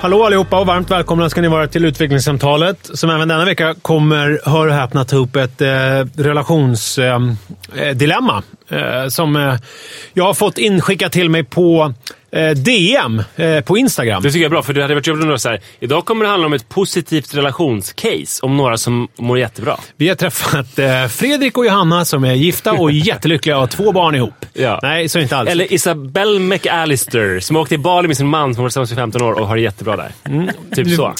Hallå allihopa och varmt välkomna ska ni vara till utvecklingssamtalet som även denna vecka kommer, hör och häpna, ta upp ett eh, relationsdilemma eh, som eh, jag har fått inskickat till mig på eh, DM eh, på Instagram. Det tycker jag är bra, för det hade varit jobbigt om så här. Idag kommer det handla om ett positivt relationscase. Om några som mår jättebra. Vi har träffat eh, Fredrik och Johanna som är gifta och jättelyckliga och har två barn ihop. Ja. Nej, så inte alls. Eller Isabelle McAllister som åkte till Bali med sin man som var tillsammans i 15 år och har det jättebra där. Typ så.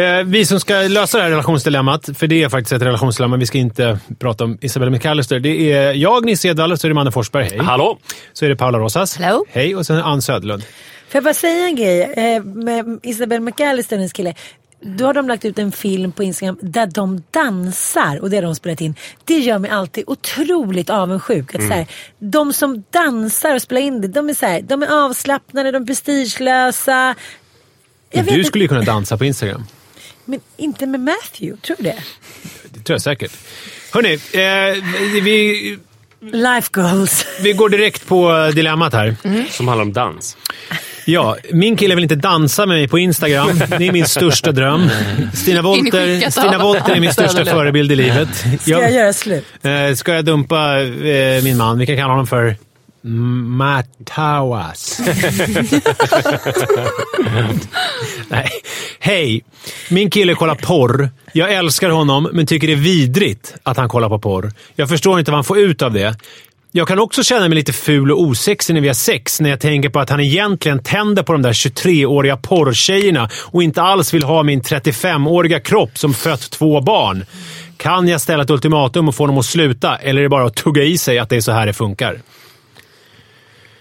Eh, vi som ska lösa det här relationsdilemmat, för det är faktiskt ett relationsdilemma. Vi ska inte prata om Isabella McAllister. Det är jag, Nisse Så är det Manne Forsberg. Hej. Hallå? Så är det Paula Rosas. Hello. Hej. Och sen Ann Söderlund. Får jag bara säga en grej? Eh, med Isabelle McAllister, hennes kille. Då har de lagt ut en film på Instagram där de dansar och det har de spelat in. Det gör mig alltid otroligt avundsjuk. Att så här, de som dansar och spelar in det, de är, så här, de är avslappnade, de är prestigelösa. Jag Du skulle ju kunna dansa på Instagram. Men inte med Matthew, tror du det? Det tror jag säkert. Hörni, eh, vi, Life goals. vi går direkt på dilemmat här. Som handlar om dans. Ja, min kille vill inte dansa med mig på Instagram. Det är min största dröm. Stina Wolter, Stina Wolter är min största förebild i livet. Ska jag göra slut? Eh, ska jag dumpa eh, min man? Vi kan kalla honom för Matawas. Nej. Hej! Min kille kollar porr. Jag älskar honom, men tycker det är vidrigt att han kollar på porr. Jag förstår inte vad han får ut av det. Jag kan också känna mig lite ful och osexig när vi har sex, när jag tänker på att han egentligen tänder på de där 23-åriga porrtjejerna och inte alls vill ha min 35-åriga kropp som fött två barn. Kan jag ställa ett ultimatum och få honom att sluta, eller är det bara att tugga i sig att det är så här det funkar?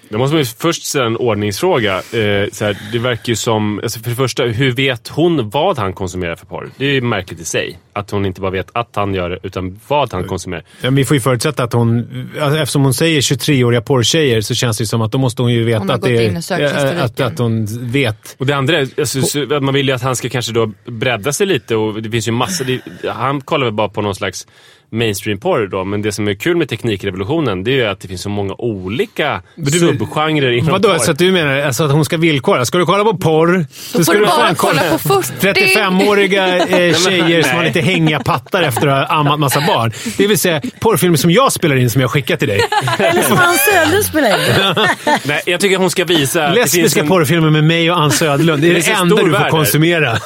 Då måste man ju först ställa en ordningsfråga. Eh, så här, det verkar ju som... Alltså för det första, hur vet hon vad han konsumerar för porr? Det är ju märkligt i sig. Att hon inte bara vet att han gör det, utan vad han konsumerar. Ja, men vi får ju förutsätta att hon... alltså, Eftersom hon säger 23-åriga porrtjejer så känns det ju som att då måste hon ju veta Hon att det är... historiken. Att, att hon vet. Och det andra är, alltså, så- att man vill ju att han ska kanske då bredda sig lite och det finns ju massor. Det, han kollar väl bara på någon slags mainstream-porr då, men det som är kul med teknikrevolutionen det är ju att det finns så många olika du- subgenrer inom Vadå? porr. Så att du menar alltså att hon ska villkora? Ska du kolla på porr? Då får du bara kolla på 40. 35-åriga eh, tjejer som har lite hängiga pattar efter att ha ammat massa barn. Det vill säga porrfilmer som jag spelar in som jag skickar till dig. Eller som Hans Söderlund spelar in. Nej, jag tycker att hon ska visa Lesbiska en, porrfilmer med mig och Ann Söderlund. Det är Det det, enda stor du får värld konsumera.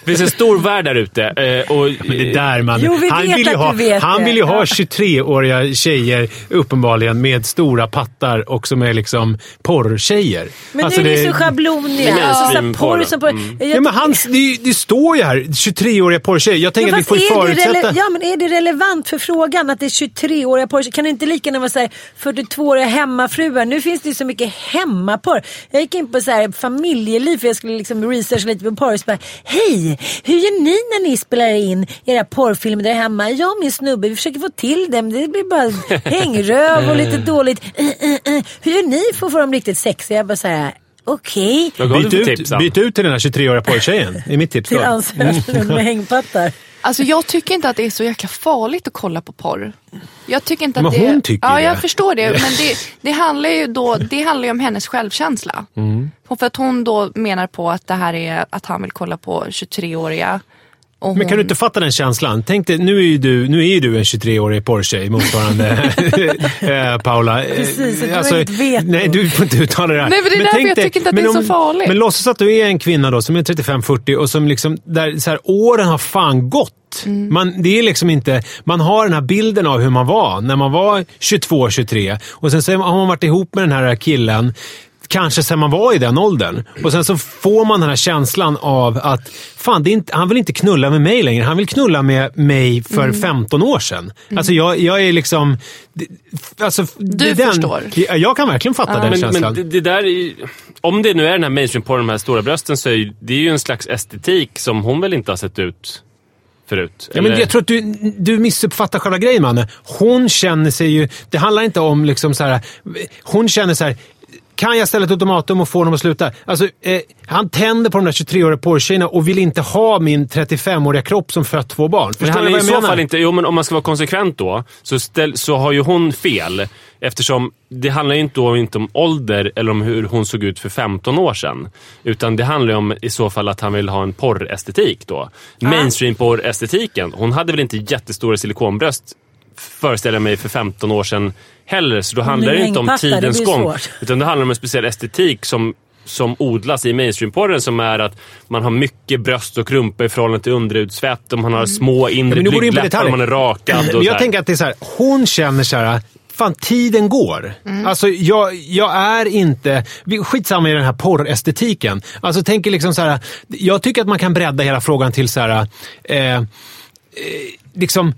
Det finns en stor värld där ute. eh, Och, Men det där man. Jo, vi han vet vill ju ha, vet Han det. vill ju ha Ja. 23-åriga tjejer, uppenbarligen, med stora pattar och som är liksom porrtjejer. Men Alltså, nu är det- ni så schabloniga. Det är Alltså, så här, mainstream-porr porr då. som porr. Mm. Jag Ja, men hans, det, det står ju här, 23-åriga porrtjejer. Jag tänker Ja, att vi får är det förutsätta... ja, men är det relevant för frågan att det är 23-åriga porr? Kan det inte lika gärna vara så här 42-åriga hemmafruar? Nu finns det ju så mycket hemmaporr. Jag gick in på så här familjeliv för jag skulle liksom researcha lite på porr. Så bara, Hej! Hur gör ni när ni spelar in era porrfilmer där hemma? Jag och min snubbe, vi försöker få till dem. Det blir bara hängröv och lite dåligt. Uh, uh, uh. Hur gör ni för att få dem riktigt sexiga? Jag bara så här, okej. Du Byt ut, byt ut till den här 23-åriga porrtjejen. Det är mitt tips. Till Söderlund med hängpattar. Alltså jag tycker inte att det är så jäkla farligt att kolla på porr. Jag tycker inte att Men det... hon tycker Ja, det. jag förstår det. Men det, det handlar ju då, det handlar ju om hennes självkänsla. Mm. För att hon då menar på att det här är att han vill kolla på 23-åriga. Och Men kan du hon- inte fatta den känslan? Tänk dig, nu är ju du, nu är du en 23-årig porrtjej, motsvarande eh, Paula. Eh, Precis, att du inte vet Nej, du får inte uttala det här. Nej, men det är därför tänk jag dig- tycker inte att men det är så farligt. Men låtsas att du är en kvinna då som är 35-40 och som liksom, där så här, åren har fan gått. Mm. Man, det är liksom inte, man har den här bilden av hur man var när man var 22-23 och sen så har man varit ihop med den här killen Kanske sen man var i den åldern. Och sen så får man den här känslan av att fan, inte, han vill inte knulla med mig längre. Han vill knulla med mig för 15 år sedan. Alltså jag, jag är liksom... det- Alltså, Du det är förstår. Jag, jag kan verkligen fatta den Men, känslan. men det, det där är, om det nu är den här mainstream på de här stora brösten så är ju, det är ju en slags estetik som hon väl inte har sett ut förut. Ja, men jag tror att du, du missuppfattar själva grejen, Manne. Hon känner sig ju... Det handlar inte om liksom så här... Hon känner så här... Kan jag ställa ett ultimatum och få honom att sluta? Alltså, eh, han tänder på de där 23-åriga porrtjejerna och vill inte ha min 35-åriga kropp som fött två barn. Men Förstår ni vad i jag så menar? fall inte, jo men om man ska vara konsekvent då, så, ställ, så har ju hon fel. Eftersom det handlar ju inte, då inte om ålder eller om hur hon såg ut för 15 år sedan. Utan det handlar ju om i så fall att han vill ha en porrestetik då. Mainstream-porrestetiken. Hon hade väl inte jättestora silikonbröst föreställer jag mig för 15 år sedan heller. Så då handlar det inte om det tidens gång. svårt. Utan det handlar om en speciell estetik som som odlas i mainstreamporren som är att man har mycket bröst och rumpa i förhållande till underudsvett och man har små inre på blygdläppar och man är rakad. Och jag tänker att det är så här, hon känner så här, fan tiden går. Alltså jag, jag är inte, vi- skitsamma i den här porrestetiken. Alltså tänker liksom så här, jag tycker att man kan bredda hela frågan till så här, eh, eh, liksom,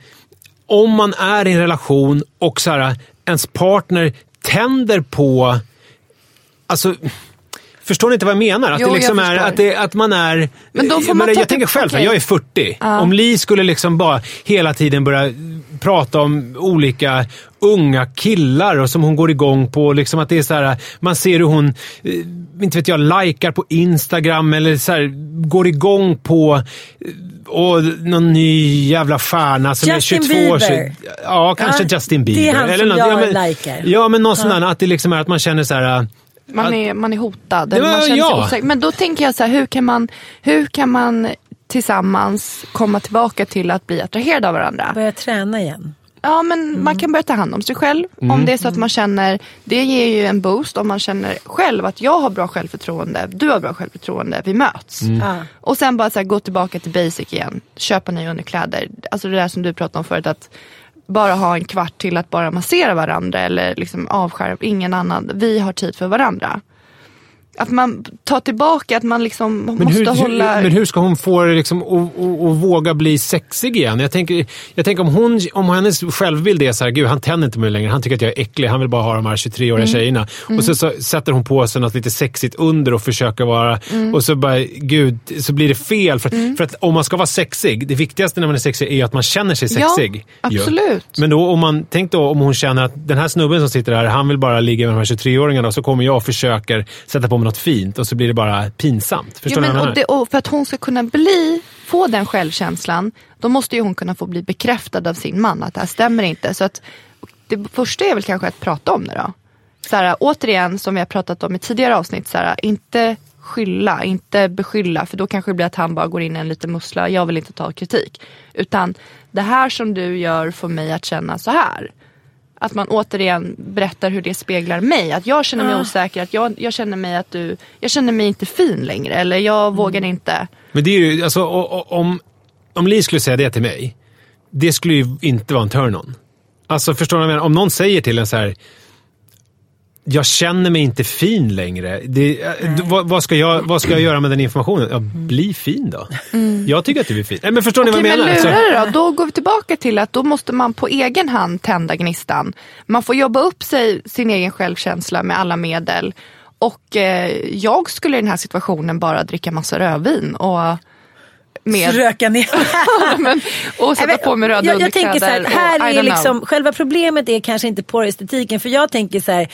om man är i en relation och så här, ens partner tänder på, alltså Förstår ni inte vad jag menar? Att, Jo, det liksom är, att, det, att man är... Men då får man ta jag tänker själv, okej. jag är 40. Om Li skulle liksom bara hela tiden börja prata om olika unga killar och som hon går igång på. Liksom att det är så här, man ser hur hon, eh, inte vet jag, likar på Instagram eller så här, går igång på eh, och någon ny jävla stjärna som Justin är 22 år sedan. Bieber. Ja, kanske Ja, Justin det är Bieber. han eller som något, jag ja, men, likar. Ja, men någon sån där, att det liksom är att man känner så här... Man är, man är hotad. Det eller man känner sig ja. osäker. Men då tänker jag så här, hur kan man, hur kan man tillsammans komma tillbaka till att bli attraherade av varandra? Börja träna igen. Ja, men man kan börja ta hand om sig själv. Mm. Om det är så att man känner, det ger ju en boost om man känner själv att jag har bra självförtroende, du har bra självförtroende, vi möts. Mm. Ja. Och sen bara så här, gå tillbaka till basic igen. Köpa nya underkläder. Alltså det där som du pratade om förut. Att bara ha en kvart till att bara massera varandra eller liksom avskärma ingen annan. Vi har tid för varandra. Att man tar tillbaka, att man liksom Men måste hur, hålla... hur, men hur ska hon få det liksom att att- våga bli sexig igen? Jag tänker, jag tänker om, hon, om hennes självbild är så här, gud han tänder inte mig längre, han tycker att jag är äcklig, han vill bara ha de här 23-åriga Mm. tjejerna. Och så, så sätter hon på sig något lite sexigt under och försöker vara, Mm. och så bara, gud, så blir det fel. För, för att om man ska vara sexig, det viktigaste när man är sexig är ju att man känner sig Ja, sexig. ju. absolut. Men då, om man, tänk då om hon känner att den här snubben som sitter här, han vill bara ligga med de här 23-åringarna och så kommer jag och försöker sätta på mig något fint och så blir det bara pinsamt. Förstår ni men, och, det, och för att hon ska kunna bli, få den självkänslan, då måste ju hon kunna få bli bekräftad av sin man att det här stämmer inte. Så att det första är väl kanske att prata om det då. Så här, återigen, som vi har pratat om i tidigare avsnitt, så här, inte skylla, inte beskylla, för då kanske det blir att han bara går in i en liten mussla, jag vill inte ta kritik. Utan det här som du gör får mig att känna så här. Att man återigen berättar hur det speglar mig. Att jag känner mig osäker, att jag, jag känner mig att du, jag känner mig inte fin längre. Eller jag vågar inte. Men det är ju, alltså, om, om Li skulle säga det till mig, det skulle ju inte vara en turn-on. Alltså förstår du vad jag menar? Om någon säger till en så här, jag känner mig inte fin längre. Det, äh, vad, vad, ska jag, vad ska jag göra med den informationen? Ja, bli fin då. Jag tycker att du är fin. Nej, men förstår ni Okej, vad jag men menar? lurar Alltså, det då? Då går vi tillbaka till att då måste man på egen hand tända gnistan. Man får jobba upp sig, sin egen självkänsla med alla medel. Och eh, jag skulle i den här situationen bara dricka massa rödvin och med, Röka ner. men, och sätta Nej, men på mig röda jag, jag tänker så här, underkläder. här är liksom, själva problemet är kanske inte porrestetiken. För jag tänker så här,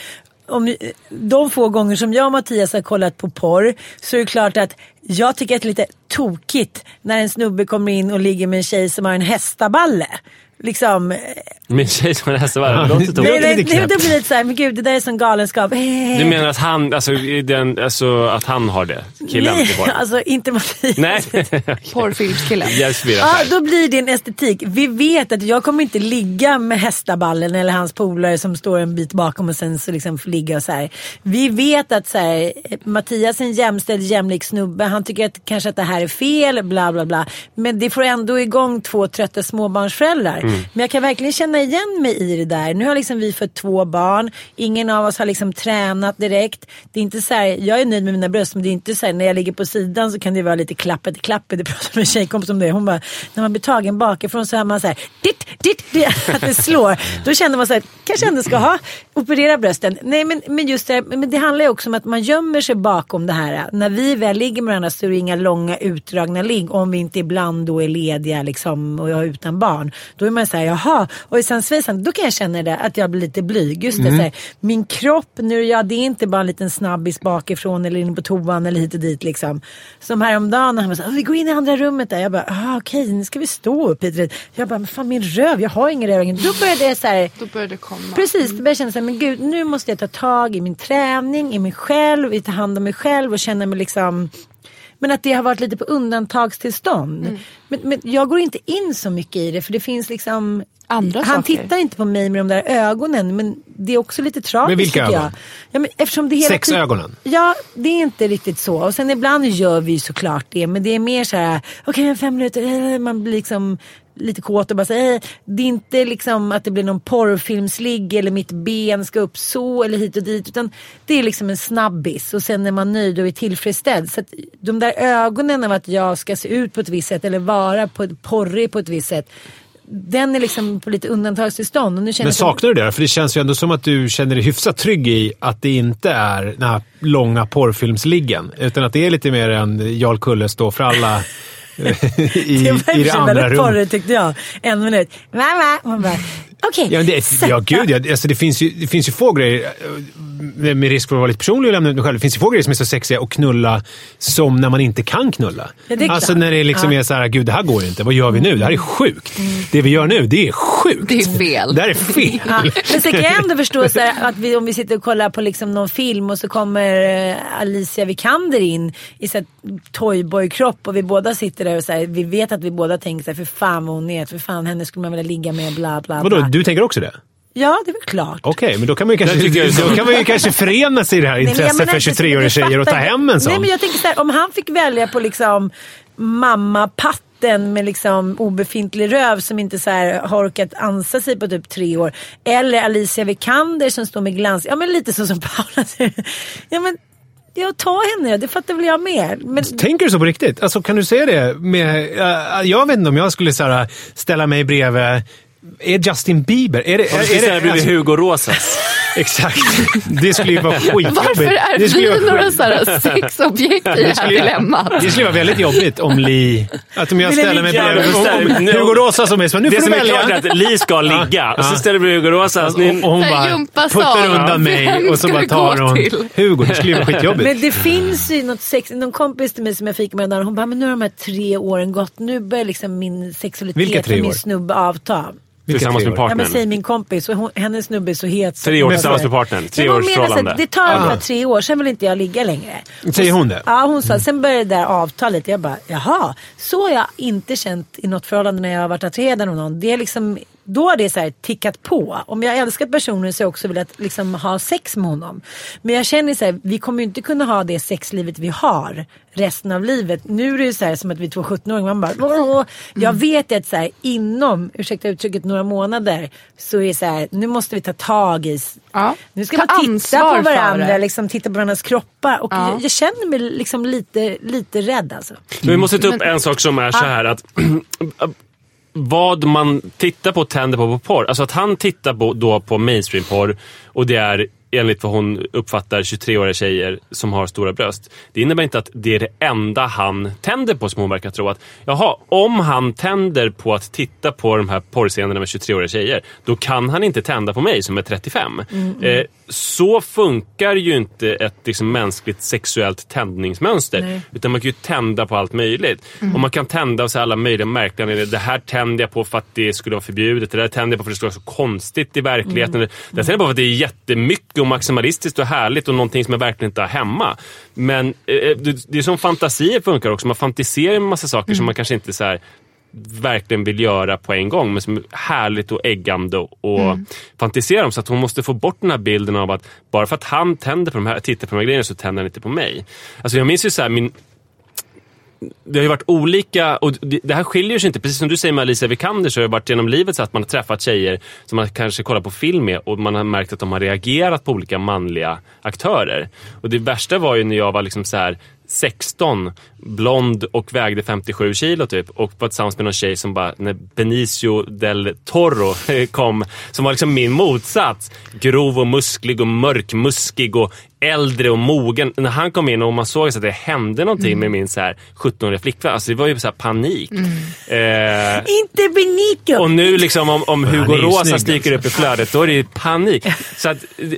om de få gånger som jag och Mattias har kollat på porr så är det klart att jag tycker att det är lite tokigt när en snubbe kommer in och ligger med en tjej som har en hästaballe. Liksom, Min tjej som Ja, det låter det- tokigt. nej, nej, nej, knäppt. det blir lite såhär, men gud det där är sån galenskap. Du menar att han, alltså, den, alltså, att han har det? Killen? Nej, det alltså inte Mattias. Nej. Porrfilmskillen. Förvirrad Ja, då blir det en estetik. Vi vet att jag kommer inte ligga med hästaballen eller hans polare som står en bit bakom och sen så liksom får ligga och så här. Vi vet att så här, Mattias är en jämställd, jämlik snubbe. Han tycker att kanske att det här är fel, bla bla bla. Men det får ändå igång två trötta småbarnsföräldrar. Mm. Men jag kan verkligen känna igen mig i det där. Nu har liksom vi fått två barn. Ingen av oss har liksom tränat direkt. Det är inte så här, jag är nöjd med mina bröst men det är inte så här, när jag ligger på sidan så kan det vara lite klappet klappet. Det pratade med en tjejkompis om det. Hon bara, när man blir tagen bakifrån så hör man så här, ditt, ditt, ditt, att det slår. Då känner man så här, kanske ändå ska ha, operera brösten. Nej men, men just det, men det handlar ju också om att man gömmer sig bakom det här. När vi väl ligger med varandra så är det inga långa utdragna ligg. Om vi inte ibland då är lediga liksom, och jag är utan barn. Då är man så här, jaha. Och i Sandsvejsan, då kan jag känna det att jag blir lite blyg. Just det, så här, min kropp nu, ja det är inte bara en liten snabbis bakifrån eller inne på toan eller hit och dit liksom. Som häromdagen när han var så här, vi går in i andra rummet där. Jag bara, ah, okej nu ska vi stå upp hit. Jag bara, men fan min röv, jag har ingen röv. Då började jag så här, Då började det komma. Precis, då började jag känna så här, men gud nu måste jag ta tag i min träning, i mig själv, i ta hand om mig själv och känna mig liksom men att det har varit lite på undantagstillstånd. Mm. Men, men jag går inte in så mycket i det för det finns liksom Andra Han saker. tittar inte på mig med de där ögonen men det är också lite tragiskt Men vilka ögon? Ja, men eftersom det hela Sexögonen? Ja, det är inte riktigt så. Och sen ibland gör vi såklart det. Men det är mer så här, okej okay, fem minuter, eh, man blir liksom lite kåt och bara säger Det är inte liksom att det blir någon porrfilmsligg eller mitt ben ska upp så eller hit och dit. Utan det är liksom en snabbis och sen är man nöjd och är tillfredsställd. Så att de där ögonen av att jag ska se ut på ett visst sätt eller vara på, porrig på ett visst sätt. Den är liksom på lite undantagstillstånd. Och nu känner Men saknar du det? För det känns ju ändå som att du känner dig hyfsat trygg i att det inte är den här långa porrfilmsliggen. Utan att det är lite mer en Jarl Kulle stå för alla i, Det var i det andra rummet. tyckte jag. En minut. Bara, okej. Ja, men det, ja, gud ja. Alltså, det, finns ju, det finns ju få grejer, med, risk för att vara lite personlig och lämna ut mig själv, det finns ju få grejer som är så sexiga att knulla som när man inte kan knulla. Ja, alltså när det liksom Ja. Mm. är så här, gud det här går inte, vad gör vi nu? Det här är sjukt. Det vi gör nu, det är sjukt. Det är fel. Det här är fel. Ja, men sen kan jag ändå förstå här, att vi, om vi sitter och kollar på liksom någon film och så kommer eh, Alicia Vikander in i toyboy-kropp och vi båda sitter där och så här, vi vet att vi båda tänker så här, för fan vad hon är, för fan henne skulle man vilja ligga med, bla bla Vadå, bla. du tänker också det? Ja, det är väl klart. Okej, men då kan man ju kanske, då kan man ju kanske förena sig i det här intresset för inte- 23-åriga men tjejer och ta hem en sån. Nej men jag tänker så här, om han fick välja på liksom mamma patten med liksom obefintlig röv som inte så här har orkat ansa sig på typ tre år. Eller Alicia Vikander som står med glans. Ja men lite så som Paula säger. Ja men jag tar henne, det fattar väl jag med. Men, Tänker du så på riktigt? Alltså, kan du säga det? Med, uh, jag vet inte om jag skulle så här, ställa mig bredvid... Är Justin Bieber? Är det, är, du skulle är det, bredvid alltså, Hugo Rosas. Exakt. Det skulle ju vara skitjobbigt. Varför är det vi vara- några så här sexobjekt i det här skulle- dilemmat? Det skulle vara väldigt jobbigt om Li... Att om jag ställer mig bredvid... Hugo Rosa som är så, nu Det får som du är välja. klart är att Li ska ligga och så ställer du bredvid Hugo Rosas. Och, och hon bara puttar undan mig och så bara vi tar hon? Hugo. Det skulle ju vara skitjobbigt. men det finns ju något sex, någon kompis till mig som jag fick med en dag, hon bara, men nu har de här tre åren gått, nu börjar liksom min sexualitet med min snubbe avta. Tillsammans med år? Ja men partnern. säg min kompis, och hon, hennes snubbe är så het. så- Tre år tillsammans med partnern. Tre års förhållande. Det tar ungefär Ah. tre år, sen vill inte jag ligga längre. Säger hon det? Ja, hon sa, sen började det där avtalet. Jag bara, jaha, så har jag inte känt i något förhållande när jag har varit attraherad av någon. Det är liksom, då har det så här tickat på. Om jag älskar personen så har jag också velat liksom ha sex med honom. Men jag känner så här, vi kommer ju inte kunna ha det sexlivet vi har resten av livet. Nu är det ju så här som att vi är två 17-åringar. Man bara, "Åh." jag vet ju att så här, inom, ursäkta uttrycket, några månader så är det så här, nu måste vi ta tag i Ja. nu ska Ta man titta på varandra, liksom, titta på varandras kroppar. Och Ja. jag, jag känner mig liksom lite, lite rädd alltså. Men vi måste ta upp Men- en sak som är så här att vad man tittar på och tänder på på porr. Alltså att han tittar på, då på mainstream-porr och det är enligt vad hon uppfattar 23-åriga tjejer som har stora bröst. Det innebär inte att det är det enda han tänder på som hon verkar tro. Att, jaha, om han tänder på att titta på de här porrscenerna med 23-åriga tjejer, då kan han inte tända på mig som är 35. Eh, så funkar ju inte ett liksom, mänskligt sexuellt tändningsmönster. Nej. Utan man kan ju tända på allt möjligt. Och man kan tända så alla möjliga märkliga. Det här tänder jag på för att det skulle vara förbjudet. Det där tänder jag på för att det skulle vara så konstigt i verkligheten. Det där tänder jag på för att det är jättemycket och maximalistiskt och härligt och någonting som jag verkligen inte har hemma. Men eh, det, det är som fantasier funkar också. Man fantiserar med massa saker som man kanske inte så här verkligen vill göra på en gång men som är härligt och äggande och fantisera om. Så att hon måste få bort den här bilden av att bara för att han tänder på de här, tittar på de här grejerna så tänder han inte på mig. Alltså jag minns ju så här, min, det har ju varit olika, och det, det här skiljer sig inte. Precis som du säger med Alicia Vikander så har det varit genom livet så att man har träffat tjejer som man kanske kollar på film med och man har märkt att de har reagerat på olika manliga aktörer. Och det värsta var ju när jag var liksom så här 16, blond och vägde 57 kilo typ och var tillsammans med någon tjej som bara, när Benicio del Toro kom, som var liksom min motsats. Grov och musklig och mörkmuskig och äldre och mogen. När han kom in och man såg att det hände någonting Mm. med min så här 17-åriga flickvän, alltså det var ju så här panik. Mm. Eh, Inte Benito! och nu liksom om, om Hugo Rosa sticker upp i flödet, då är det ju panik. Så att, det,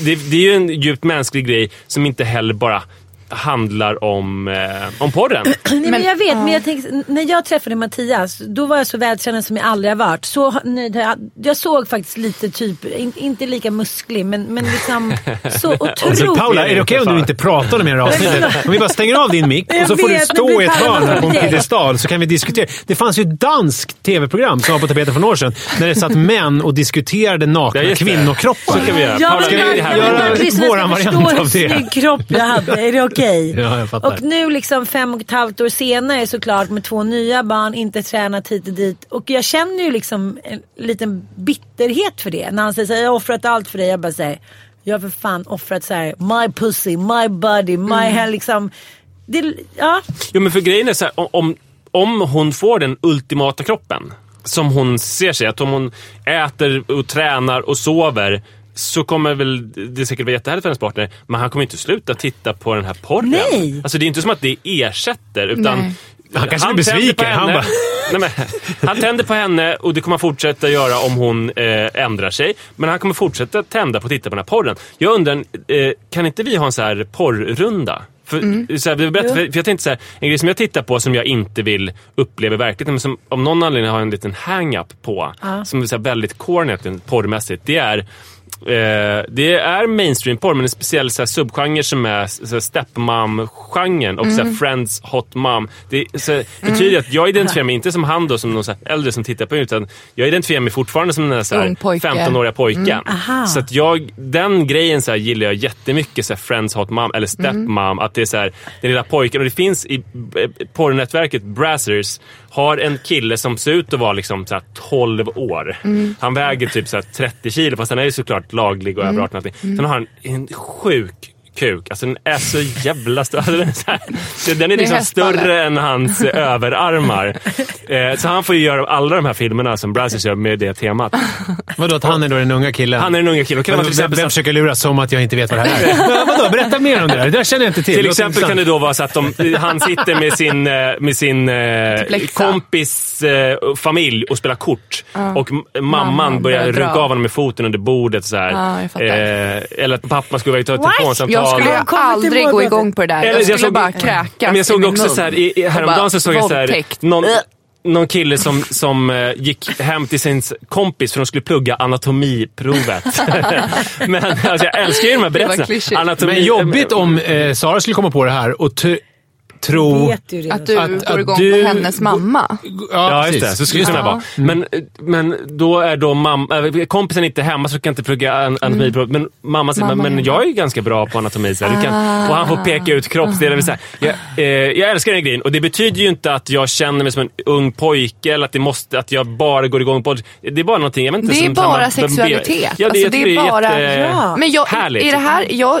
det, det är ju en djupt mänsklig grej som inte heller bara handlar om, eh, om porren. Nej, men, jag vet, men jag tänker, när jag träffade Mattias, då var jag så vältränad som jag aldrig har varit. Så nöjd jag, jag såg faktiskt lite typ, in, inte lika musklig, men, men liksom så Alltså, otroligt. Paula, är det okej om du inte pratar mer i avsnittet? Om vi bara stänger av din mick och så Jag får du vet, stå men i ett hörn på en det- piedestal så kan vi diskutera. Det fanns ju ett danskt tv-program som var på tapeten för några år sedan när det satt män och diskuterade nakna Ja, det. kvinnokroppar. Så kan vi göra. Ja, Paula, ska vi- jag- jag göra att lyssnarna våran ska variant förstå av hur det? snygg kropp jag hade. Är det okej? Ja, jag fattar. Och nu liksom fem och ett halvt år senare såklart med två nya barn, inte tränat hit och dit. Och jag känner ju liksom en liten bitterhet för det. När han säger så här, jag har offrat allt för dig. Jag bara säger, jag har för fan offrat så här, my pussy, my body, my hair liksom. Det, ja. Jo, men för grejen är så här, om, om hon får den ultimata kroppen, som hon ser sig, att om hon äter och tränar och sover så kommer väl det säkert vara jättehärligt för hennes partner, men han kommer inte sluta titta på den här porren. Nej. Alltså det är inte som att det ersätter, utan Nej. Han kanske tänder blir på besviken. henne. Han bara- Nej, men, han tänder på henne och det kommer han fortsätta göra om hon eh, ändrar sig. Men han kommer fortsätta tända på att titta på den här porren. Jag undrar, eh, kan inte vi ha en så här porrrunda? För, så här, för, för jag tänkte så här, en grej som jag tittar på som jag inte vill uppleva i verkligheten, men som av någon anledning har en liten hang-up på, som är så här väldigt corny porrmässigt, det är Eh, det är mainstream-porr, men en speciell så här, subgenre som är så stepmom-genren och så här, friends hot mom. Det så, betyder att jag identifierar mig inte som han då, som någon så här, äldre som tittar på det, utan jag identifierar mig fortfarande som den så här, pojke. 15-åriga pojken. Aha. Så att jag, den grejen så gillar jag jättemycket, så friends hot mom eller stepmom. Att det är så här, den lilla pojken. Och det finns i eh, porrnätverket Brazzers har en kille som ser ut att vara liksom så här 12 år. Han väger typ så här 30 kilo, fast han är ju såklart laglig och över 18 och allting. Sen har han en sjuk kuk. Alltså den är så jävla stor. Alltså, den är, så här, så den är liksom större än hans eh, överarmar. Eh, så han får ju göra alla de här filmerna som Brazzers gör med det temat. Vadå, att han är då den unga killen? Han är den unga killen. Kan Men till exempel vem försöker lura som att jag inte vet vad det här är? Men Vadå, berätta mer om det där. Det där känner jag inte till. Till exempel kan det då vara så att de, han sitter med sin, eh, med sin eh, Typ kompis eh, familj och spelar kort. Och mamman Mamman börjar rugga av honom med foten under bordet. Så här. Ja, jag fattar. eh, eller att pappa skulle iväg ta ett telefonsamtal. Jag skulle till aldrig gå igång på det där. Eller Jag skulle såg- bara kräkas Men jag såg i min också mun. så här, i, i, Och häromdagen så såg jag så här, någon, någon kille som, som eh, gick hem till sin kompis för de skulle plugga anatomiprovet. Men alltså, jag älskar ju de här berättelserna. Anatomi, Men jobbigt om eh, Sara skulle komma på det här och tro... Du. Att du Att- går att igång du- på hennes mamma. Ja, just precis. det. Så skulle det kunna vara. Men, men då är då mamma, äh, kompisen inte hemma så kan inte plugga an- anatomiprov. Men mamma säger, Mamma men, men jag är ju ganska bra på anatomi. Så här, du kan, och han får peka ut kroppsdelar. Så här. Jag, eh, jag älskar den grejen och det betyder ju inte att jag känner mig som en ung pojke eller att, det måste, att jag bara går igång på det. är bara någonting, jag vet inte. Det är som bara samma- sexualitet. Ja, det, Alltså, jag det är bara- jätte- Ja. Men jag, är det här, jag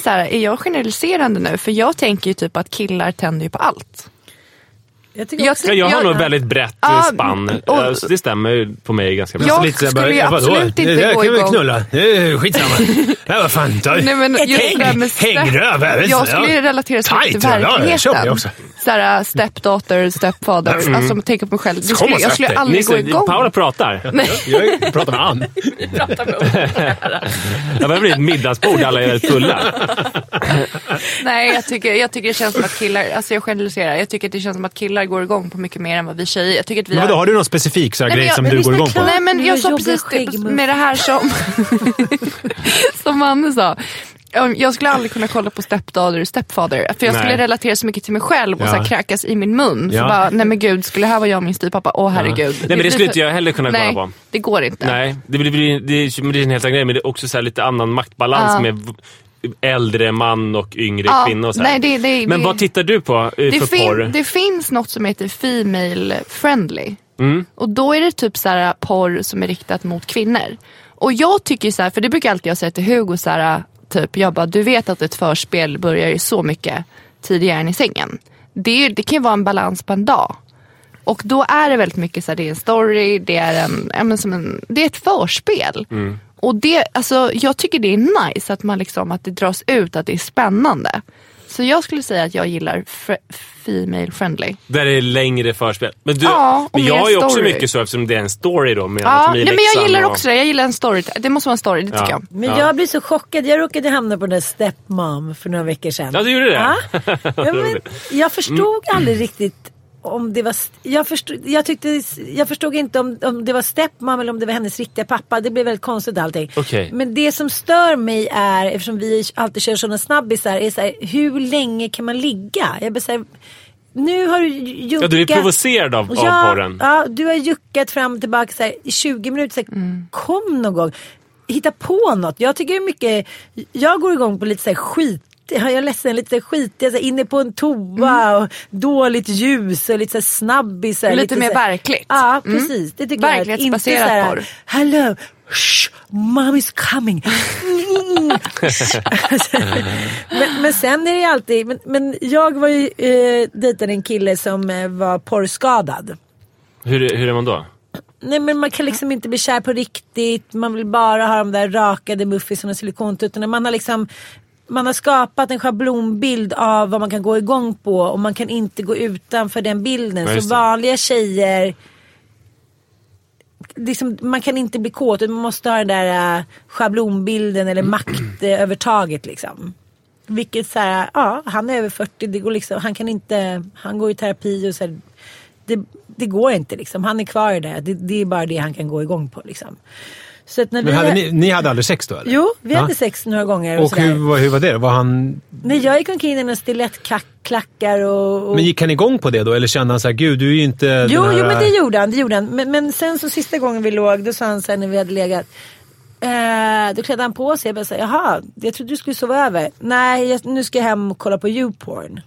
Så här, är jag generaliserande nu? För jag tänker ju typ att killar tänder ju på allt. Jag tycker Jag också, Ja, jag har Jag- nog väldigt brett Ja, eh, spann. och- Eh, så det stämmer på mig ganska bra. Jag Lite skulle bara, ju absolut inte det gå kan igång. knulla. Det är skitsamma. Nej, vad fan. Ta, Nej, men just det där med step- hängröv. Jag du. skulle ju relatera så mycket till jag verkligheten. Såhär stepdaughter, stepfather. Alltså tänka på mig själv. Det skulle, jag skulle aldrig gå Nisse, igång. Paula pratar. Jag pratar med Ann. Det börjar bli ett middagsbord, alla är fulla. Nej, jag tycker, jag tycker det känns som att killar, alltså jag generaliserar. Jag tycker att det känns som att killar går igång på mycket mer än vad vi tjejer. Jag tycker att vi Men vadå, har... har du någon specifik så här grej jag- som du går igång på? Nej men jag sa precis det med det här som, som Manne sa. Jag skulle aldrig kunna kolla på Stepdaughter och Stepfather för jag skulle Nej. relatera så mycket till mig själv och Ja. så här kräkas i min mun. Ja. Så bara, nej men gud, skulle det här vara jag och min styvpappa? Åh herregud. Nej, men det skulle inte jag heller kunna kolla nej, på. det går inte. Nej, det blir, blir, det, är, men det är en helt annan grej, men det är också så här lite annan maktbalans Ja. med äldre man och yngre Ja, kvinna. Och så nej, det- det- men det- vad tittar du på eh, Det, för fin- porr? det finns något som heter female friendly. Mm. Och då är det typ så här porr som är riktat mot kvinnor. Och jag tycker så här, för det brukar alltid jag säga till Hugo så här, typ, jag bara, du vet att ett förspel börjar ju så mycket tidigare än i sängen. Det, det kan ju vara en balans på en dag. Och då är det väldigt mycket så här, det är en story, det är, en, ja, som en, det är ett förspel. Och det, alltså, jag tycker det är nice att, man liksom, att det dras ut, att det är spännande. Så jag skulle säga att jag gillar fr- female friendly. Där det är längre förspel. Men, du, Ja, och men jag ju också mycket så eftersom det är en story då. Med Ja, nej, men jag gillar och- också det. Jag gillar en story. Det måste vara en story, det tycker Ja. jag. Men Ja. jag blir så chockad. Jag råkade hamna på den där stepmom för några veckor sedan. Ja, du gjorde det? Ja. Ja, men jag förstod aldrig riktigt om det var... Jag förstod, jag tyckte, jag förstod inte om, om det var stepmom eller om det var hennes riktiga pappa. Det blev väldigt konstigt allting. Okej. Men det som stör mig är, eftersom vi alltid kör sådana snabbisar, är så här, hur länge kan man ligga? Jag blir så här, nu har du juckat... Ja, du är provocerad av, av ja, porren. Ja, du har juckat fram och tillbaka så här, i 20 minuter. Så här, Kom någon gång. Hitta på något. Jag tycker mycket, jag går igång på lite så här skit. Jag är ledsen, lite så här skitiga, så här, inne på en toa och dåligt ljus och lite så snabbisar. Lite mer så här- verkligt. Ja, Mm. precis. Det tycker jag. Inte Verklighetsbaserat så här, porr. Hello, shh, mommy's coming. Mm. men, men sen är det alltid, men, men jag var ju eh, dejtade en kille som eh, var porrskadad. Hur, hur är man då? Nej men man kan liksom inte bli kär på riktigt. Man vill bara ha de där rakade muffisarna och silikontuttarna. Man har liksom man har skapat en schablonbild av vad man kan gå igång på och man kan inte gå utanför den bilden. Ja, så vanliga tjejer liksom, man kan inte bli kåt man måste ha den där äh, schablonbilden eller maktövertaget liksom. Vilket så här, ja han är över 40, det går liksom, han kan inte, han går i terapi och så här, det, det går inte liksom. Han är kvar i det. det. Det är bara det han kan gå igång på liksom. Så när vi, hade ni, ni hade aldrig sex då eller? Jo, vi Ja. hade sex några gånger. Och, Och hur, var- hur var det? Var han... Nej, jag gick omkring i några stilettklackar och, och Men gick han igång på det då? Eller kände han så här, gud du är ju inte Jo, här... jo men det gjorde han. Det gjorde han. Men, men sen så sista gången vi låg, då sa han sen när vi hade legat. Eh, då klädde han på sig. Jag bara så här, jaha, jag trodde du skulle sova över. Nej, jag, nu ska jag hem och kolla på YouPorn.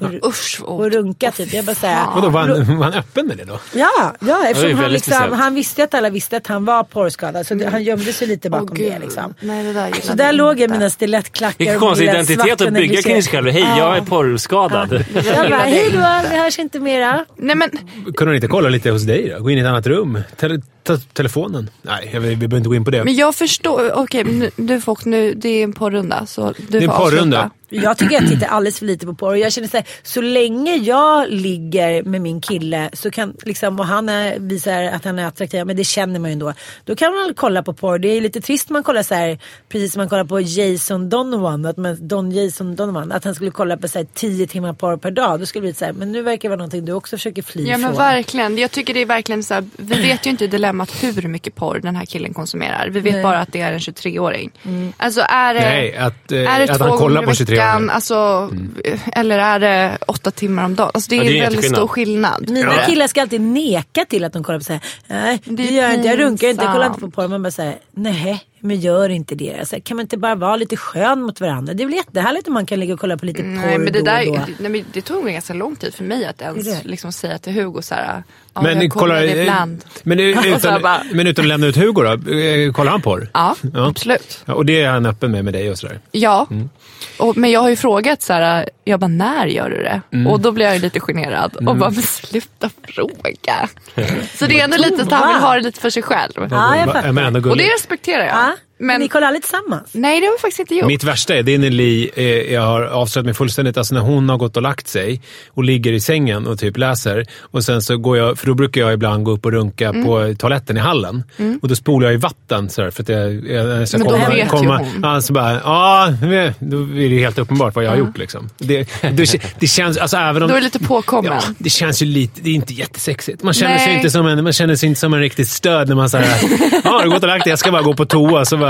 Och, Usch, vad och runka typ. Jag bara så här, Vadå, var han, var han öppen med det då? Ja, ja eftersom han, liksom, han visste att alla visste att han var porrskadad. Så det, han gömde sig lite bakom gud. det. Liksom. Nej, det där Så där låg jag mina stilettklackar. Vilken och konstig identitet att bygga kring sig själv. Hej, jag är porrskadad. Jag bara, hej då, vi hörs inte mera. Nej men Kunde han inte kolla lite hos dig då? Gå in i ett annat rum? Tele, ta, telefonen? Nej, jag, vi behöver inte gå in på det. Men jag förstår, okej nu, du folk nu, det är en porrunda så du Det är en avsluta. Jag tycker jag tittar alldeles för lite på porr. Och jag känner så här, så länge jag ligger med min kille så kan, liksom, och han är, visar att han är attraktiv, men det känner man ju ändå. Då kan man kolla på porr. Det är lite trist man kollar så här, precis som man kollar på Jason Donovan, att man, Don Jason Donovan, att han skulle kolla på så här, 10 timmar porr per dag. Då skulle det bli så här, men nu verkar det vara någonting du också försöker fly Ja men från. verkligen. Jag tycker det är verkligen så här, vi vet ju inte i dilemmat hur mycket porr den här killen konsumerar. Vi vet Nej. bara att det är en 23-åring. Alltså är det, Nej, att, eh, är det att två han kollar gånger på i 23 veckan, år. alltså, eller är det åtta timmar om dagen? Alltså det är, Ja, det är en väldigt jätteskillnad. stor skillnad. Mina Ja. killar ska alltid neka till att de kollar på så här. Nej, det, gör jag inte. Jag runkar inte. Jag kollar inte på porr. Man bara säger nej, men gör inte det. Så här, kan man inte bara vara lite skön mot varandra? Det är väl jättehärligt om man kan ligga och kolla på lite porr Nej men det då där, och då. nej, men det tog ganska lång tid för mig att ens liksom, säga till Hugo så här, Ja, jag kollar det ibland. Men, utan, bara- men utan att lämna ut Hugo då? Eh, Kollar han porr? Ja, Ja. absolut. Ja, och det är han öppen med med dig och sådär? Ja, Mm. Och, men jag har ju frågat så här, jag bara när gör du det? Mm. Och då blir jag ju lite generad och bara, men sluta fråga. Så det är ändå lite att han vill ha det lite för sig själv. Ja, jag fattar. Och det respekterar jag. Men ni kollar aldrig tillsammans? nej, det har vi faktiskt inte gjort. Mitt värsta är, det är när Li, eh, jag har avslöjat mig fullständigt, alltså när hon har gått och lagt sig och ligger i sängen och typ läser. Och sen så går jag, för då brukar jag ibland gå upp och runka Mm. på toaletten i hallen. Och då spolar jag i vatten sådär, för att jag, jag, jag ska Men då komma, vet ju komma, hon. Ja, så bara, ja, då är det helt uppenbart vad jag har gjort. Liksom. Det, det, det känns, alltså även om... Då är det lite påkommen. Ja, det känns ju lite, det är inte jättesexigt. Man känner, sig inte som en, man känner sig inte som en riktigt stöd när man säger ja, har du gått och lagt dig? Jag ska bara gå på toa. Så bara,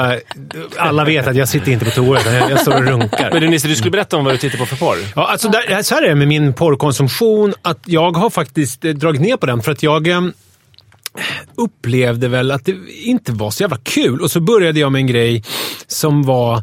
alla vet att jag sitter inte på toa, utan jag, jag står och runkar. Men du Nisse, du skulle berätta om vad du tittar på för porr. Ja, alltså där, så här är det med min porrkonsumtion. Att jag har faktiskt eh, dragit ner på den för att jag eh, upplevde väl att det inte var så jävla kul. Och så började jag med en grej som var...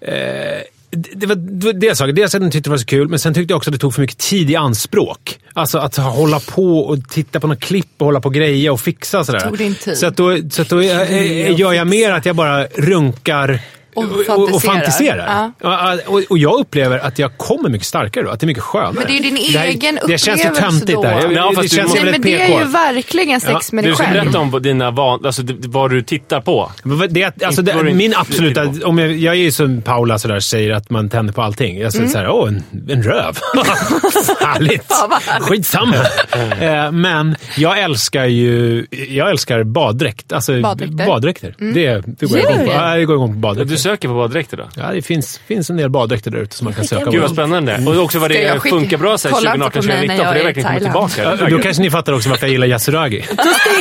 Eh, det var det var det jag sa. Dels att jag tyckte det var så kul, men sen tyckte jag också att det tog för mycket tid i anspråk. Alltså att hålla på och titta på något klipp och hålla på och greja och fixa och sådär. Tog din tid. Så, att då, så att då eh, eh, gör jag mer att jag bara runkar Och och, och, och fantiserar. Ja, Och, och jag upplever att jag kommer mycket starkare då. Att det är mycket skönare. Men det är ju din Det här- egen Det känns ju upplevelse töntigt då. där. Ja, det du känns Nej, men det är ju verkligen sex med Du dig ska själv. berätta om dina van, alltså, det- vad du tittar på. Det, är- alltså, det, du min absoluta... Om jag, jag är ju som Paula sådär, säger att man tänder på allting. Jag säger såhär, åh, en, en röv. Härligt. Skitsamma. Eh, Men jag älskar ju jag älskar baddräkt. Alltså, Baddräkter. baddräkter. Det, det går jag igång på. du det? Ja, jag går igång på baddräkter. Söker på baddräkter då? Ja, det finns, finns en del baddräkter där ute som man kan söka Gud vad på. spännande. Och också vad Ska det funkar bra så här Kolla inte 2018, på mig när 2019 för det verkligen kommit tillbaka. Ja, Då kanske ni fattar också varför jag gillar Yasuragi.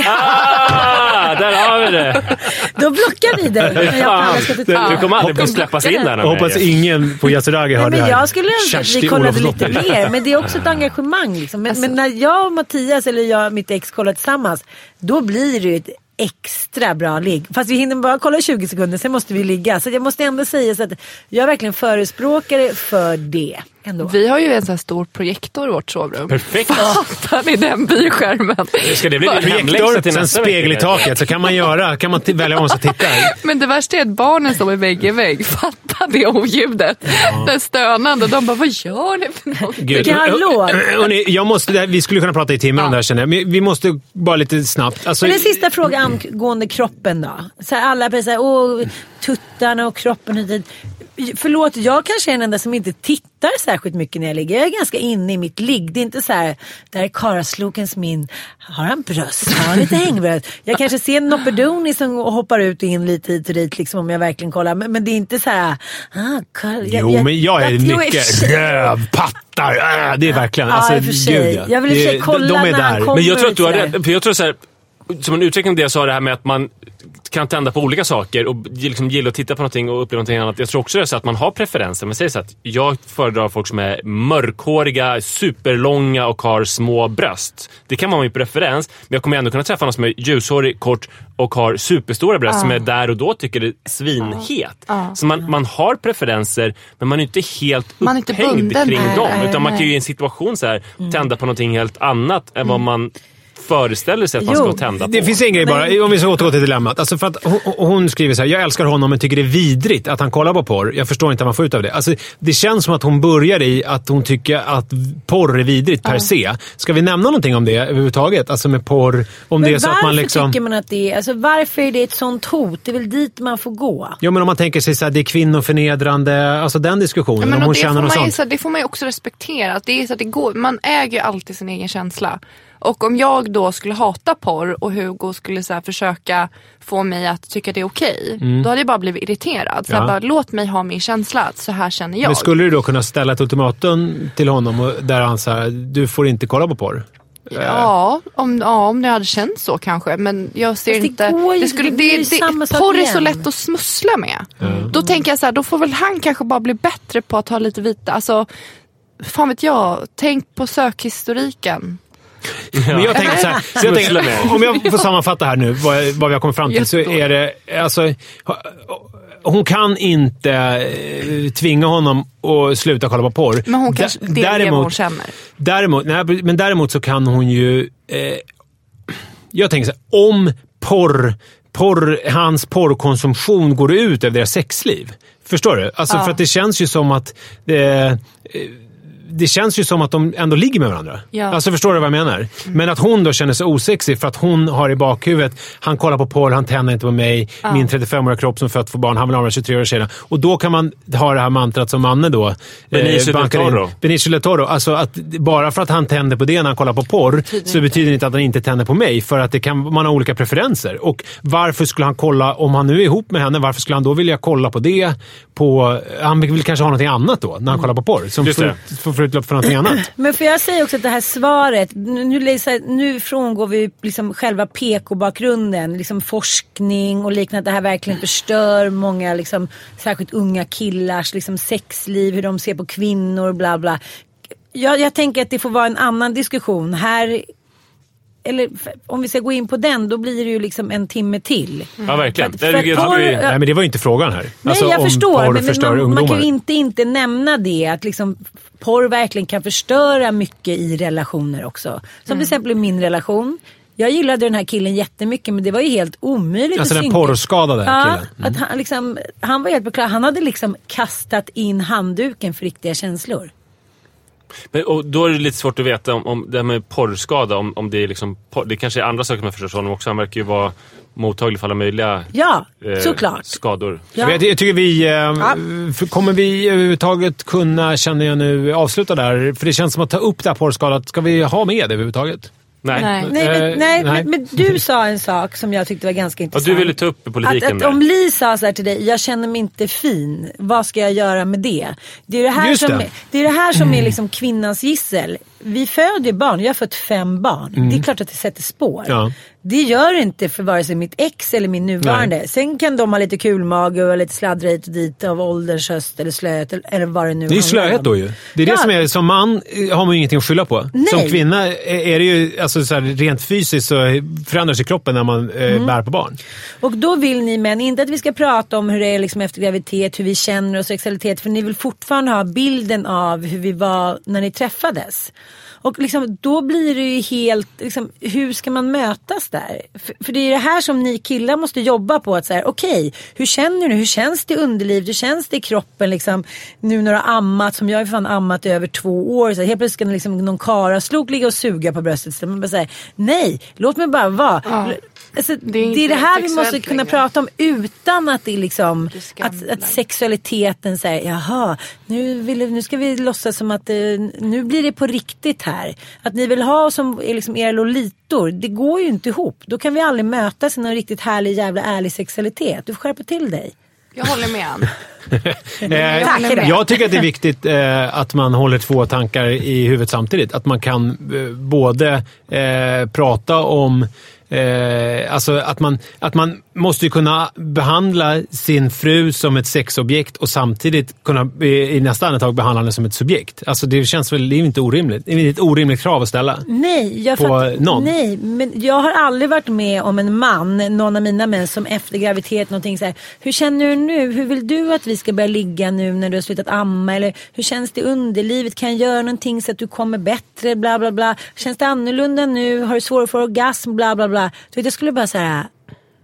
Ah, där har vi det! Då blockar vi dig. till du kommer aldrig få släppas in där. Jag hoppas ingen på Yasuragi har det men här. jag skulle önska att vi kollade lite mer. Men det är också ett engagemang. Liksom. Men, men när jag och Mattias, eller jag och mitt ex kollar tillsammans. Då blir det ju extra bra ligg. Fast vi hinner bara kolla 20 sekunder, sen måste vi ligga. Så jag måste ändå säga så att jag är verkligen förespråkare för det. Ändå. Vi har ju en sån här stor projektor i vårt sovrum. Perfekt. Fattar ni den byskärmen? Ska det bli Projektor, till sen nästa spegel i taket. Så kan man göra, kan man välja om sig titta. Men det värsta är att barnen står vägg i vägg. Fatta det oljudet. Det stönande. De bara, vad gör ni för någonting? Gud. Vilken hallå. Hörrni, jag måste, det här- vi skulle kunna prata i timmar om det här känner jag. Men vi måste bara lite snabbt. Alltså, Men en sista fråga angående kroppen då. Så här, alla såhär, åh, tuttarna och kroppen. och. Förlåt, jag kanske är den enda som inte tittar särskilt mycket när jag ligger. Jag är ganska inne i mitt ligg. Det är inte så här, där är Karlaslokens min, har han bröst? Har han lite hängbröst? Jag kanske ser en Nopperdoni som hoppar ut och in lite hit och dit liksom, om jag verkligen kollar. Men, men det är inte så här, ah, Karl, Jo, men jag är tror mycket röv, pattar. Äh, det är verkligen... Ja, Alltså, gud, ja. Jag vill i kolla de är när han där. kommer. Men jag tror att du har rätt. För jag tror så här, som en utveckling av det jag sa, det här med att man kan tända på olika saker och liksom gilla att titta på någonting och uppleva någonting annat. Jag tror också det är så att man har preferenser. Man säger så att jag föredrar folk som är mörkhåriga, superlånga och har små bröst. Det kan vara min preferens, men jag kommer ändå kunna träffa någon som är ljushårig, kort och har superstora bröst som är där och då tycker det är svinhet. Så man, man har preferenser, men man är inte helt Man inte upphängd bunden. kring Nej, dem. nej, Utan man kan ju i en situation så här, tända på någonting helt annat än vad man föreställer sig att man Jo, ska tända på. Det finns en grej bara, om vi ska återgå till dilemmat. Alltså för att hon, hon skriver så här, jag älskar honom men tycker det är vidrigt att han kollar på porr. Jag förstår inte vad man får ut av det. Alltså, det känns som att hon börjar i att hon tycker att porr är vidrigt per se. Ska vi nämna någonting om det överhuvudtaget? Alltså med porr, om Men det är så varför att man liksom... tycker man att det är, alltså varför är det ett sånt hot? Det är väl dit man får gå? Ja, men om man tänker sig att det är kvinnoförnedrande, alltså den diskussionen. Ja, men om hon det, känner får något man ju, sånt. så, det får man ju också respektera. Att det är så att det går, man äger ju alltid sin egen känsla. Och om jag då skulle hata porr och Hugo skulle så här försöka få mig att tycka det är okej. Då hade jag bara blivit irriterad. Så Mm. Ja. jag bara, låt mig ha min känsla. Att så här känner jag. Men skulle du då kunna ställa ett ultimatum till honom och där han säger du får inte kolla på porr? Ja om, ja, om det hade känts så kanske. Men jag ser Fast det inte... går ju- det skulle, det det, det, porr är så lätt att smussla med. Då tänker jag så här, då får väl han kanske bara bli bättre på att ha lite vita. Alltså, fan vet jag. Tänk på sökhistoriken. Men jag tänker så här, så jag tänker, om jag får sammanfatta här nu vad, jag- vad vi har kommit fram till så är det alltså hon kan inte eh, tvinga honom att sluta kolla på porr. Men hon kanske Dä- delger vad hon känner. Däremot, nej, men däremot så kan hon ju eh, jag tänker så här, om porr, porr, hans porrkonsumtion går ut över deras sexliv. Förstår du? Alltså, Ja. För att det känns ju som att... Eh, det känns ju som att de ändå ligger med varandra. Ja. Alltså Förstår du vad jag menar? Men att hon då känner sig osexig för att hon har i bakhuvudet, han kollar på porr, han tänder inte på mig, min 35-åriga kropp som fött för barn, han vill ha de här 23-åriga tjejerna. Och då kan man ha det här mantrat som Manne då. Benicio del bankar in. Toro. Benicio del Toro. Alltså att bara för att han tänder på det när han kollar på porr, så betyder det inte att han inte tänder på mig. För att det kan, man har olika preferenser. Och varför skulle han kolla, om han nu är ihop med henne, varför skulle han då vilja kolla på det? På, han vill kanske ha någonting annat då, när han kollar på porr. Som Just det. får, får, får utlopp för någonting annat. Men får jag säga också att det här svaret, nu, nu, nu frångår vi liksom själva PK-bakgrunden, liksom forskning och liknande. Det här verkligen förstör många, liksom, särskilt unga killars liksom, sexliv, hur de ser på kvinnor, bla bla. Jag, jag tänker att det får vara en annan diskussion. Här, eller om vi ska gå in på den, då blir det ju liksom en timme till. Ja, verkligen. För- Det är ju- för porr- Nej, men det var ju inte frågan här. Nej, Alltså, jag förstår. Men, men man, man kan ju inte inte nämna det. Att liksom, porr verkligen kan förstöra mycket i relationer också. Som till exempel i min relation. Jag gillade den här killen jättemycket men det var ju helt omöjligt Alltså att den synka. porrskadade Ja, killen. Mm. att han, liksom, han var helt klar. Han hade liksom kastat in handduken för riktiga känslor. Men, och då är det lite svårt att veta om, om det här med porrskada, om, om det är liksom... Porr, det kanske är andra saker man förstår honom också. Han verkar ju vara mottaglig för alla möjliga Ja, eh, såklart. skador. Ja. Jag, jag tycker vi... Eh, för Kommer vi överhuvudtaget kunna, känner jag nu, avsluta där? För det känns som att ta upp det här porrskadat. Ska vi ha med det överhuvudtaget? Nej. Nej. Nej, men, Eh, nej, nej. Men, men du sa en sak som jag tyckte var ganska Ja, intressant. du ville ta upp politiken att, att där. om Li sa så här till dig, jag känner mig inte fin, vad ska jag göra med det? Det är det här, Just som, det. Är, det, är det här som är liksom kvinnans gissel. Vi föder barn, jag har fött fem barn. Det är klart att det sätter spår. Mm. Ja. Det gör det inte för vare sig mitt ex eller min nuvarande. Sen kan de ha lite kulmage och lite sladdra hit och dit av ålderns höst eller slöhet eller- vad det nu Det är ju slöhet då ju. Det är det Ja. som är, som man eh, har man ju ingenting att skylla på. Nej. Som kvinna är det ju, alltså så här, rent fysiskt så förändras ju kroppen när man eh, Mm. bär på barn. Och då vill ni män inte att vi ska prata om hur det är liksom efter graviditet, hur vi känner oss, sexualitet. För ni vill fortfarande ha bilden av hur vi var när ni träffades. Och liksom, då blir det ju helt, liksom, hur ska man mötas där? För, för det är det här som ni killar måste jobba på. att säga, Okej, hur känner du? Hur känns det i underlivet? Hur känns det i kroppen? Liksom, nu när du har ammat, som jag har fan ammat i över två år. Så helt plötsligt ska liksom, någon karaslok ligga och suga på bröstet. Så man bara säger, nej, låt mig bara vara. Alltså, det, är är inte det här vi måste kunna längre. prata om utan att det är liksom Det är att, att sexualiteten säger jaha nu, vill, nu ska vi låtsas som att eh, nu blir det på riktigt här. Att ni vill ha oss som är liksom era lolitor, det går ju inte ihop. Då kan vi aldrig mötas i någon riktigt härlig jävla ärlig sexualitet. Du får skärpa till dig. Jag håller med Ann. Eh, det. jag tycker att det är viktigt eh, att man håller två tankar i huvudet samtidigt. Att man kan eh, både prata om Eh, alltså att man, att man måste kunna behandla sin fru som ett sexobjekt och samtidigt kunna i nästa andetag behandla henne som ett subjekt. Alltså det känns väl det är inte orimligt. Det är ett orimligt krav att ställa. Nej, jag På fatt- någon? Nej, men jag har aldrig varit med om en man, någon av mina män, som efter graviditet någonting så här. Hur känner du nu? Hur vill du att vi ska börja ligga nu när du har slutat amma? Eller hur känns det i underlivet? Kan jag göra någonting så att du kommer bättre? Bla bla bla. Känns det annorlunda nu? Har du svårare att få orgasm? Bla bla bla. Du vet, jag skulle bara säga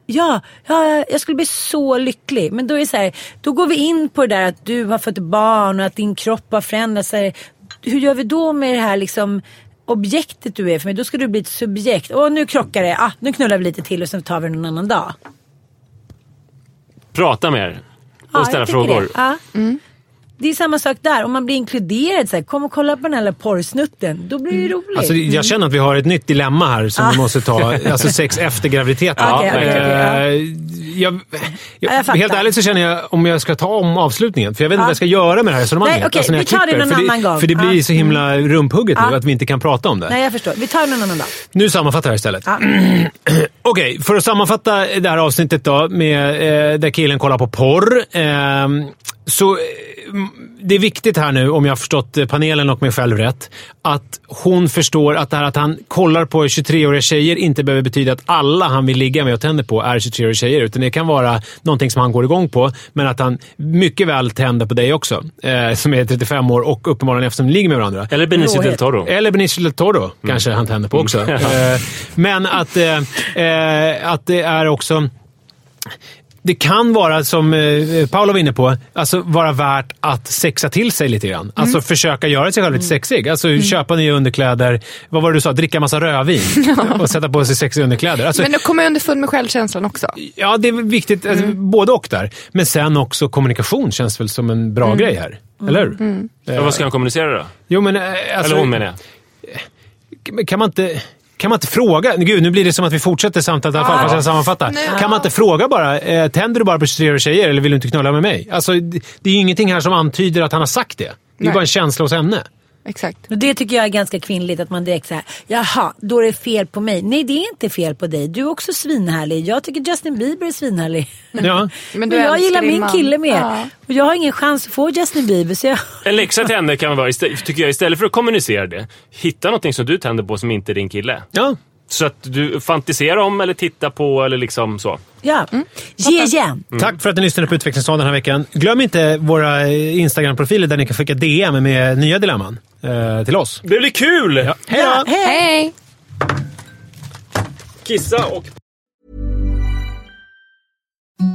Ja, ja, jag skulle bli så lycklig. Men då är det så här, då går vi in på det där att du har fått barn och att din kropp har förändrats. Här, hur gör vi då med det här liksom objektet du är för mig? Då ska du bli ett subjekt. Och nu krockar det. Ah, nu knullar vi lite till och sen tar vi det någon annan dag. Prata mer. Ja, Och ställa jag tycker frågor. Ja. Det är samma sak där. Om man blir inkluderad, så här, kom och kolla på den här porrsnutten. Då blir det ju roligt. Alltså, jag känner att vi har ett nytt dilemma här som vi måste ta. Alltså sex efter graviditeten. Okej, okej, ja. Eh, jag, jag, jag helt ärligt så känner jag om jag ska ta om avslutningen. För jag vet inte vad jag ska göra med det här resonemanget. Nej, okej, alltså vi tar det klipper. någon för annan gång. För det blir Ja. så himla rumphugget nu Ja. att vi inte kan prata om det. Nej, jag förstår. Vi tar det någon annan dag. Nu sammanfattar jag istället. Ja. Okej, för att sammanfatta det här avsnittet då, med, eh, där killen kollar på porr. Eh, så eh, det är viktigt här nu, om jag har förstått eh, panelen och mig själv rätt, att hon förstår att det här att han kollar på 23-åriga tjejer inte behöver betyda att alla han vill ligga med och tänder på är 23-åriga tjejer. Utan det kan vara någonting som han går igång på, men att han mycket väl tänder på dig också. Eh, som är 35 år och uppenbarligen eftersom ni ligger med varandra. Eller Benicio del Toro. Eller Benicio del Toro kanske han tänder på också. Eh, Men att, eh, eh, att det är också... Det kan vara, som eh, Paolo var inne på, alltså vara värt att sexa till sig lite grann. Alltså försöka göra sig själv lite sexig. Alltså köpa nya underkläder. Vad var det du sa? Dricka massa rödvin och sätta på sig sexiga underkläder. Alltså, Men då kommer jag underfund med självkänslan också. ja, det är viktigt. Alltså, Både och där. Men sen också kommunikation känns väl som en bra grej här. Eller hur? Ja, vad ska han kommunicera då? Jo, men, eh, alltså, Eller hon menar jag. Men kan man inte... Kan man inte fråga? Gud, nu blir det som att vi fortsätter samtalet i alla fall, fast jag sammanfattar. Nu- Kan man inte fråga bara, eh, tänder du bara på 23 tjejer eller vill du inte knulla med mig? Alltså, det det är ju ingenting här som antyder att han har sagt det. Det är Nej. bara en känsla hos henne. Exakt. Och det tycker jag är ganska kvinnligt att man direkt säger jaha, då är det fel på mig. Nej, det är inte fel på dig. Du är också svinhärlig. Jag tycker Justin Bieber är svinhärlig. Ja. Men du Men jag gillar min man. kille mer. Ja. Och jag har ingen chans att få Justin Bieber. Så jag... En läxa till henne kan vara, tycker jag, istället för att kommunicera det, hitta någonting som du tänder på som inte är din kille. ja. Så att du fantiserar om eller tittar på eller liksom så. Ja, ge igen. Tack för att ni lyssnade på Utvecklingsdagen den här veckan. Glöm inte våra eh, Instagram-profiler där ni kan skicka DM med nya dilemman eh, till oss. Det blir kul! Ja. Hej då! Ja, hej. Hej! Kissa och